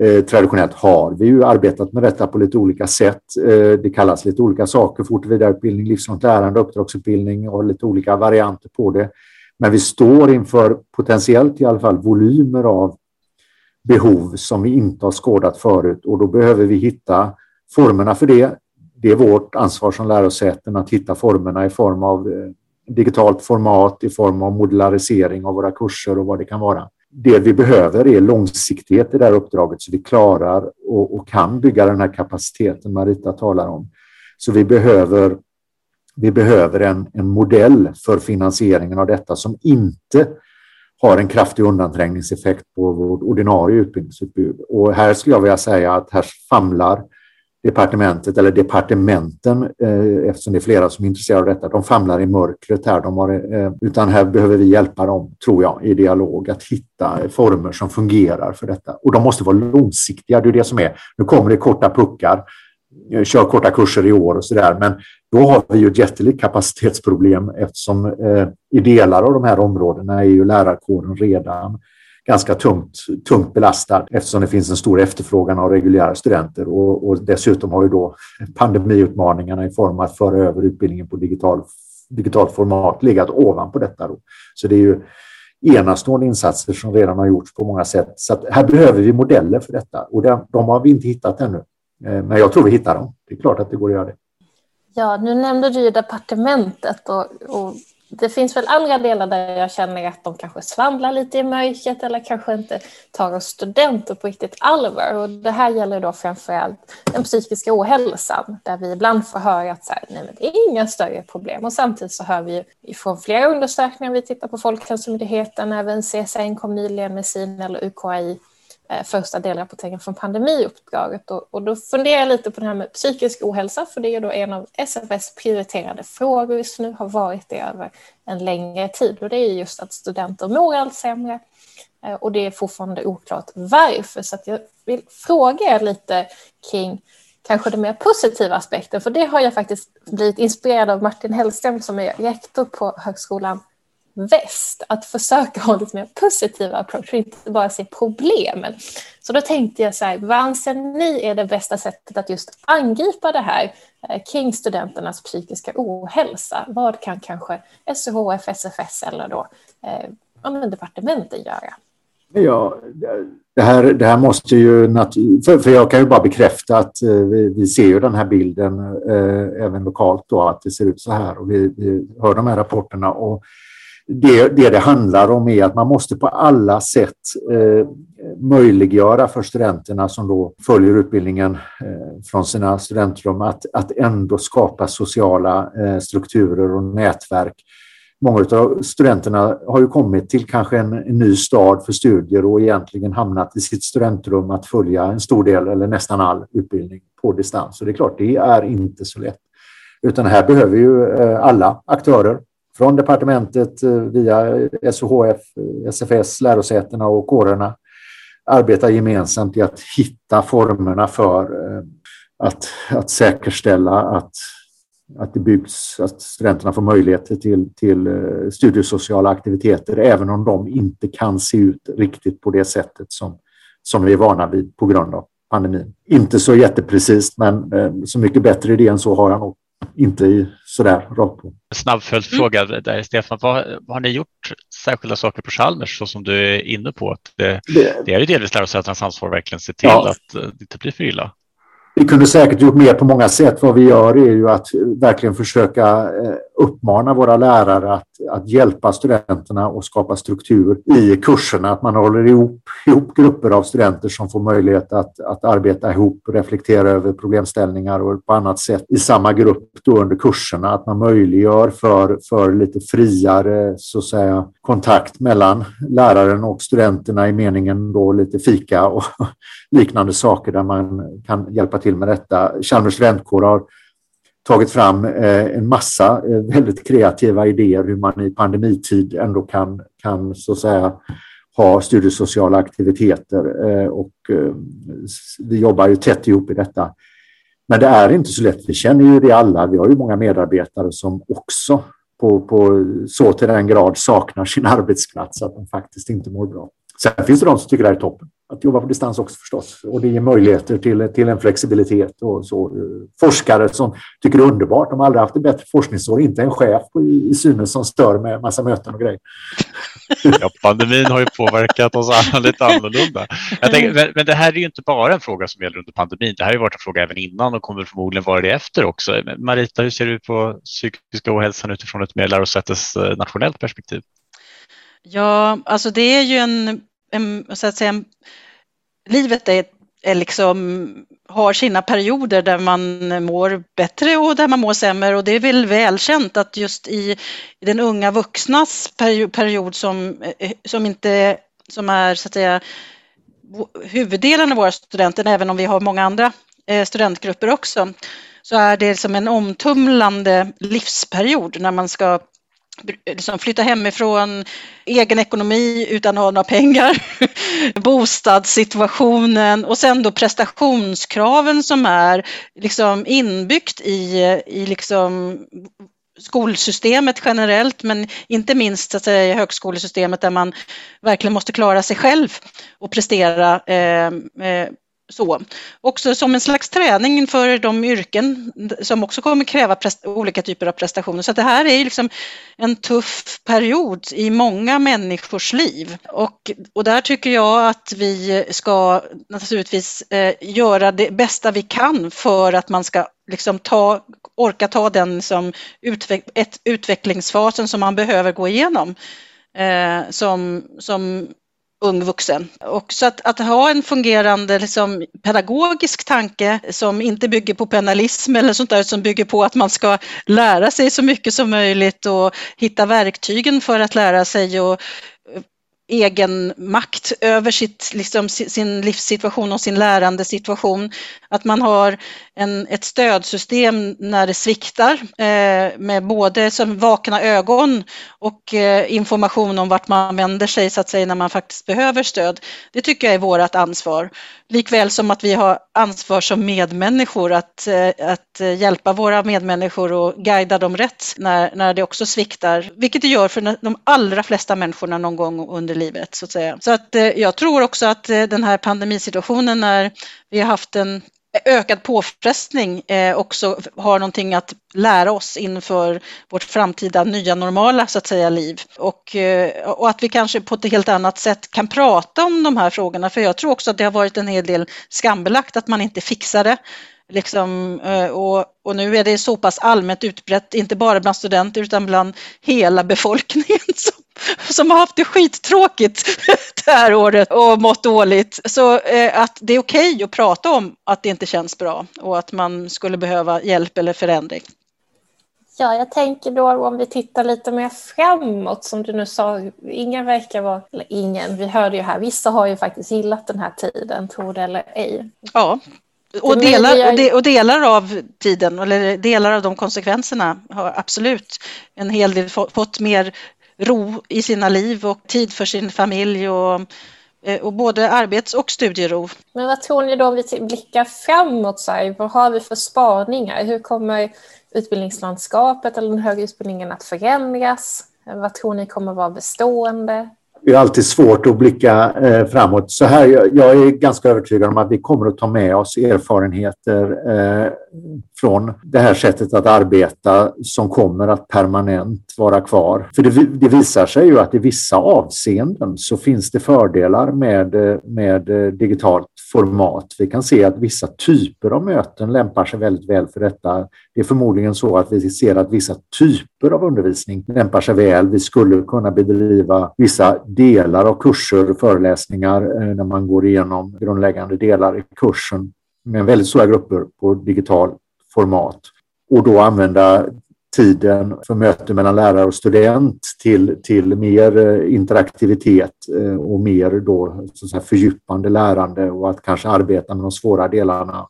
Eh, traditionellt har vi ju arbetat med detta på lite olika sätt. Eh, det kallas lite olika saker, fort och vidareutbildning, livslångt lärande, uppdragsutbildning och lite olika varianter på det. Men vi står inför potentiellt i alla fall volymer av behov som vi inte har skådat förut och då behöver vi hitta formerna för det. Det är vårt ansvar som lärosäten att hitta formerna i form av eh, digitalt format, i form av modularisering av våra kurser och vad det kan vara. Det vi behöver är långsiktighet i det här uppdraget så vi klarar och, och kan bygga den här kapaciteten Marita talar om. Så vi behöver vi behöver en, en modell för finansieringen av detta som inte har en kraftig undanträngningseffekt på vårt ordinarie utbildningsutbud. Och här skulle jag vilja säga att här famlar departementet eller departementen, eh, eftersom det är flera som är intresserade av detta, de famlar i mörkret här. De har, eh, utan här behöver vi hjälpa dem, tror jag, i dialog att hitta former som fungerar för detta. Och de måste vara långsiktiga, det är det som är. Nu kommer det korta puckar eh, kör korta kurser i år och så där. Men då har vi ju ett jättelikt kapacitetsproblem eftersom eh, i delar av de här områdena är ju lärarkåren redan ganska tungt, tungt belastad eftersom det finns en stor efterfrågan av reguljära studenter och, och dessutom har ju då pandemiutmaningarna i form av att föra över utbildningen på digital, digitalt format legat ovanpå detta. Då. Så det är ju enastående insatser som redan har gjorts på många sätt. Så här behöver vi modeller för detta och de, de har vi inte hittat ännu. Eh, men jag tror vi hittar dem. Det är klart att det går att göra det. Ja, nu nämnde du ju departementet och, och det finns väl andra delar där jag känner att de kanske svamlar lite i mörkret eller kanske inte tar oss studenter på riktigt allvar. Och det här gäller då framförallt den psykiska ohälsan där vi ibland får höra att så här, nej, men det är inga större problem. Och samtidigt så hör vi från flera undersökningar, vi tittar på Folkhälsomyndigheten, även CSN kom nyligen med sin eller UKI Eh, första delrapporteringen från pandemiuppdraget. Och, och då funderar jag lite på det här med psykisk ohälsa, för det är då en av SFS prioriterade frågor just nu, har varit det över en längre tid. Och det är just att studenter mår allt sämre eh, och det är fortfarande oklart varför. Så jag vill fråga er lite kring kanske den mer positiva aspekten, för det har jag faktiskt blivit inspirerad av Martin Hellström som är rektor på Högskolan väst att försöka ha lite mer positiva approach och inte bara se problemen. Så då tänkte jag så här, vad anser ni är det bästa sättet att just angripa det här eh, kring studenternas psykiska ohälsa? Vad kan kanske SUHF, SFS eller då eh, departementen göra? Ja, det här, det här måste ju... För, för jag kan ju bara bekräfta att eh, vi, vi ser ju den här bilden eh, även lokalt då, att det ser ut så här och vi, vi hör de här rapporterna. Och det, det det handlar om är att man måste på alla sätt eh, möjliggöra för studenterna som då följer utbildningen eh, från sina studentrum att, att ändå skapa sociala eh, strukturer och nätverk. Många av studenterna har ju kommit till kanske en, en, ny stad för studier och egentligen hamnat i sitt studentrum att följa en stor del eller nästan all utbildning på distans. Så det är klart, det är inte så lätt. Utan här behöver ju eh, alla aktörer från departementet eh, via SOHF, SFS, lärosätena och kårerna arbetar gemensamt i att hitta formerna för eh, att, att säkerställa att, att det byggs, att studenterna får möjligheter till, till eh, studiesociala aktiviteter, även om de inte kan se ut riktigt på det sättet som, som vi är vana vid på grund av pandemin. Inte så jätteprecist, men så mycket bättre idé än så har jag nog inte sådär rakt på. Snabb följdfråga mm. där, Stefan. Vad, vad, har ni gjort särskilda saker på Chalmers så som du är inne på? Att det, det, det är ju delvis lärosätenas ansvar att verkligen se till ja. att det inte blir för illa. Vi kunde säkert gjort mer på många sätt. Vad vi gör är ju att verkligen försöka eh, uppmana våra lärare att, att hjälpa studenterna och skapa struktur i kurserna. Att man håller ihop, ihop grupper av studenter som får möjlighet att, att arbeta ihop och reflektera över problemställningar och på annat sätt i samma grupp då under kurserna. Att man möjliggör för, för lite friare så att säga, kontakt mellan läraren och studenterna i meningen då lite fika och liknande saker där man kan hjälpa till med detta. Chalmers studentkår har tagit fram eh, en massa eh, väldigt kreativa idéer hur man i pandemitid ändå kan, kan så att säga ha studiesociala aktiviteter eh, och vi jobbar ju tätt ihop i detta. Men det är inte så lätt. Vi känner ju det alla. Vi har ju många medarbetare som också på, på så till den grad saknar sin arbetsplats att de faktiskt inte mår bra. Sen finns det de som tycker det här är toppen att jobba på distans också förstås. Och det ger möjligheter till, till en flexibilitet. och så. Forskare som tycker det är underbart. De har aldrig haft ett bättre forskningsår. Inte en chef i, i synes som stör med massa möten och grejer. Ja, pandemin har ju påverkat oss alla lite annorlunda. Jag tänker, men det här är ju inte bara en fråga som gäller under pandemin. Det här har ju varit en fråga även innan och kommer förmodligen vara det efter också. Marita, hur ser du på psykiska ohälsan utifrån ett mer lärosätes eh, nationellt perspektiv? Ja, alltså det är ju en, en så att säga, livet är, är liksom, har sina perioder där man mår bättre och där man mår sämre. Och det är väl välkänt att just i, i den unga vuxnas period, period som, eh, som inte som är så att säga huvuddelen av våra studenter, även om vi har många andra eh, studentgrupper också, så är det som en omtumlande livsperiod när man ska liksom flytta hemifrån, egen ekonomi utan att ha några pengar, bostadssituationen och sen då prestationskraven som är liksom inbyggt i, i liksom skolsystemet generellt men inte minst så att säga, högskolesystemet där man verkligen måste klara sig själv och prestera eh, eh, så. Också som en slags träning inför de yrken som också kommer kräva olika typer av prestationer. Så det här är liksom en tuff period i många människors liv. Och, och där tycker jag att vi ska naturligtvis eh, göra det bästa vi kan för att man ska liksom ta, orka ta den som utveck, ett, utvecklingsfasen som man behöver gå igenom. Eh, som, som ung vuxen. Och så att, att ha en fungerande liksom, pedagogisk tanke som inte bygger på penalism eller sånt där, som bygger på att man ska lära sig så mycket som möjligt och hitta verktygen för att lära sig och egen makt över sitt, liksom, sin livssituation och sin lärandesituation. Att man har en, ett stödsystem när det sviktar eh, med både som vakna ögon och eh, information om vart man vänder sig så att säga när man faktiskt behöver stöd. Det tycker jag är vårt ansvar. Likväl som att vi har ansvar som medmänniskor att, eh, att eh, hjälpa våra medmänniskor och guida dem rätt när, när det också sviktar, vilket det gör för de allra flesta människorna någon gång under livet så att säga. Så att eh, jag tror också att den här pandemisituationen när vi har haft en ökad påfrestning eh, också har någonting att lära oss inför vårt framtida nya normala så att säga liv och, eh, och att vi kanske på ett helt annat sätt kan prata om de här frågorna för jag tror också att det har varit en hel del skambelagt att man inte fixar det. Liksom, eh, och, och, nu är det så pass allmänt utbrett, inte bara bland studenter utan bland hela befolkningen som som har haft det skittråkigt det här året och mått dåligt. Så eh, att det är okej okay att prata om att det inte känns bra och att man skulle behöva hjälp eller förändring. Ja, jag tänker då om vi tittar lite mer framåt som du nu sa, ingen verkar vara, eller ingen, vi hörde ju här, vissa har ju faktiskt gillat den här tiden, tror det eller ej. Ja, och delar, och delar av tiden, eller delar av de konsekvenserna har absolut en hel del fått mer ro i sina liv och tid för sin familj och, eh, och både arbets och studiero. Men vad tror ni då om vi blickar framåt? Så här, vad har vi för spaningar? Hur kommer utbildningslandskapet eller den högre utbildningen att förändras? Vad tror ni kommer vara bestående? Det är alltid svårt att blicka eh, framåt. Så här, jag, är ganska övertygad om att vi kommer att ta med oss erfarenheter eh, från det här sättet att arbeta som kommer att permanent vara kvar. För det, det, visar sig ju att i vissa avseenden så finns det fördelar med, med digitalt format. Vi kan se att vissa typer av möten lämpar sig väldigt väl för detta. Det är förmodligen så att vi ser att vissa typer av undervisning lämpar sig väl. Vi skulle kunna bedriva vissa delar av kurser, föreläsningar eh, när man går igenom grundläggande delar i kursen med väldigt stora grupper på digitalt format och då använda tiden för möte mellan lärare och student till, till mer eh, interaktivitet eh, och mer då, så säga, fördjupande lärande och att kanske arbeta med de svåra delarna,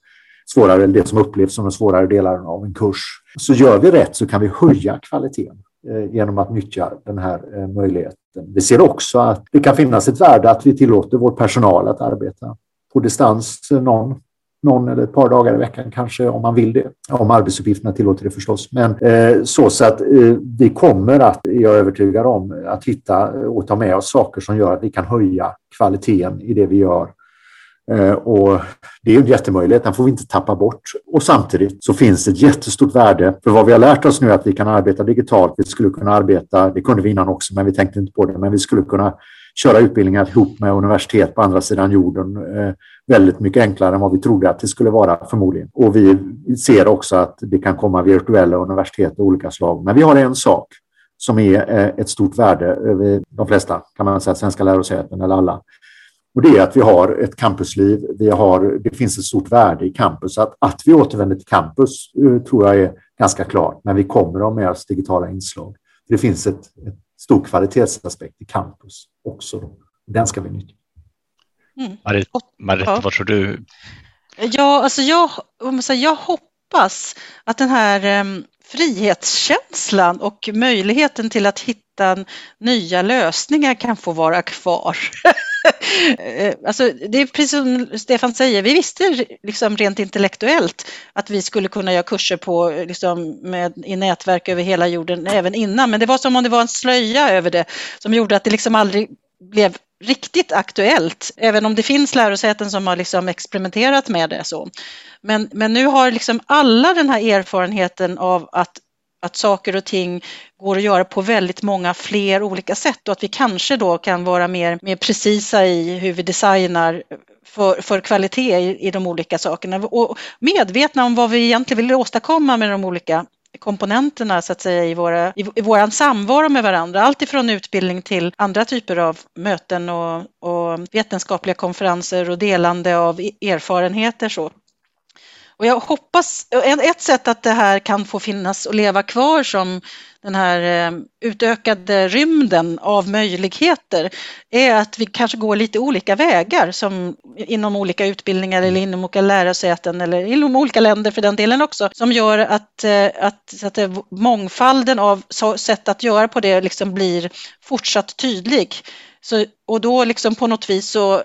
svårare, det som upplevs som de svårare delarna av en kurs. Så gör vi rätt så kan vi höja kvaliteten eh, genom att nyttja den här möjligheten. Vi ser också att det kan finnas ett värde att vi tillåter vår personal att arbeta på distans någon någon eller ett par dagar i veckan kanske om man vill det. Om arbetsuppgifterna tillåter det förstås. Men eh, så, så att eh, vi kommer att, är jag övertygad om, att hitta och ta med oss saker som gör att vi kan höja kvaliteten i det vi gör. Eh, och det är en jättemöjlighet, den får vi inte tappa bort. Och samtidigt så finns det ett jättestort värde för vad vi har lärt oss nu är att vi kan arbeta digitalt. Vi skulle kunna arbeta, det kunde vi innan också, men vi tänkte inte på det, men vi skulle kunna köra utbildningar ihop med universitet på andra sidan jorden eh, väldigt mycket enklare än vad vi trodde att det skulle vara förmodligen. Och vi ser också att det kan komma virtuella universitet av olika slag. Men vi har en sak som är eh, ett stort värde över de flesta, kan man säga, svenska lärosäten eller alla. Och det är att vi har ett campusliv. Vi har, det finns ett stort värde i campus. Att, att vi återvänder till campus eh, tror jag är ganska klart, men vi kommer att ha med oss digitala inslag. Det finns ett, ett stor kvalitetsaspekt i campus också. Den ska vi nyttja. Mm. Marit, Marit ja. vad tror du? Ja, alltså jag, jag hoppas att den här ehm, frihetskänslan och möjligheten till att hitta nya lösningar kan få vara kvar. Alltså, det är precis som Stefan säger, vi visste liksom rent intellektuellt att vi skulle kunna göra kurser på, liksom, med, i nätverk över hela jorden även innan, men det var som om det var en slöja över det som gjorde att det liksom aldrig blev riktigt aktuellt, även om det finns lärosäten som har liksom experimenterat med det. Så. Men, men nu har liksom alla den här erfarenheten av att, att saker och ting går att göra på väldigt många fler olika sätt och att vi kanske då kan vara mer, mer precisa i hur vi designar för, för kvalitet i, i de olika sakerna och medvetna om vad vi egentligen vill åstadkomma med de olika komponenterna så att säga i, våra, i, i våran samvaro med varandra. Allt ifrån utbildning till andra typer av möten och, och vetenskapliga konferenser och delande av e-, erfarenheter. Så. Och jag hoppas, ett sätt att det här kan få finnas och leva kvar som den här eh, utökade rymden av möjligheter är att vi kanske går lite olika vägar som inom olika utbildningar eller inom olika lärosäten eller inom olika länder för den delen också som gör att, eh, att, att eh, mångfalden av sätt att göra på det liksom blir fortsatt tydlig. Så, och då liksom på något vis så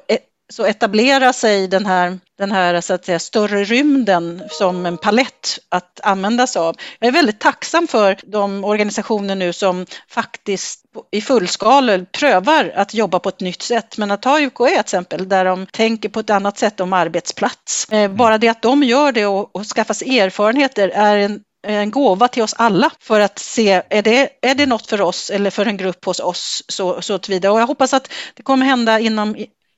så etablerar sig den här, den här så att säga, större rymden som en palett att använda sig av. Jag är väldigt tacksam för de organisationer nu som faktiskt i fullskala prövar att jobba på ett nytt sätt. Men att ta UKÄ till exempel, där de tänker på ett annat sätt om arbetsplats. Eh, bara det att de gör det och, och skaffar sig erfarenheter är en en gåva till oss alla för att se, är det, är det något för oss eller för en grupp hos oss så, så vidare. Och jag hoppas att det kommer hända inom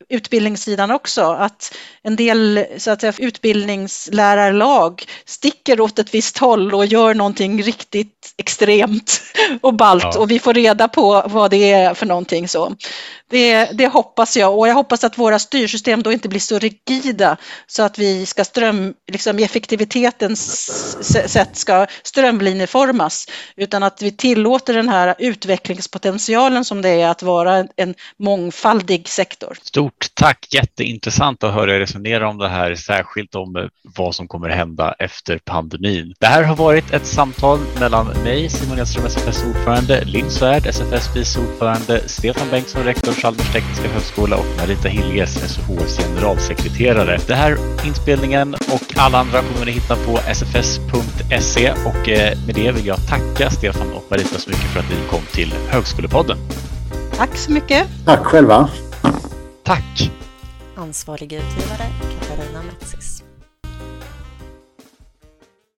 utbildningssidan också, att en del så att säga, utbildningslärarlag sticker åt ett visst håll och gör någonting riktigt extremt och balt ja. och vi får reda på vad det är för någonting. Så. Det, det hoppas jag och jag hoppas att våra styrsystem då inte blir så rigida så att vi ska ström, liksom i effektivitetens sätt ska strömlinjeformas utan att vi tillåter den här utvecklingspotentialen som det är att vara en mångfaldig sektor. Stort tack, jätteintressant att höra er resonera om det här, särskilt om eh, vad som kommer hända efter pandemin. Det här har varit ett samtal mellan mig, Simon Edström, SFS ordförande, Linn Svärd, SFS vice ordförande, Stefan Bengtsson, rektor Chalmers tekniska högskola och Marita Hiljes, SOHs generalsekreterare. Det här inspelningen och alla andra kommer ni hitta på sfs.se och eh, med det vill jag tacka Stefan och Marita så mycket för att ni kom till Högskolepodden. Tack så mycket. Tack själva. Tack. Ansvarig utgivare Katarina Metsis.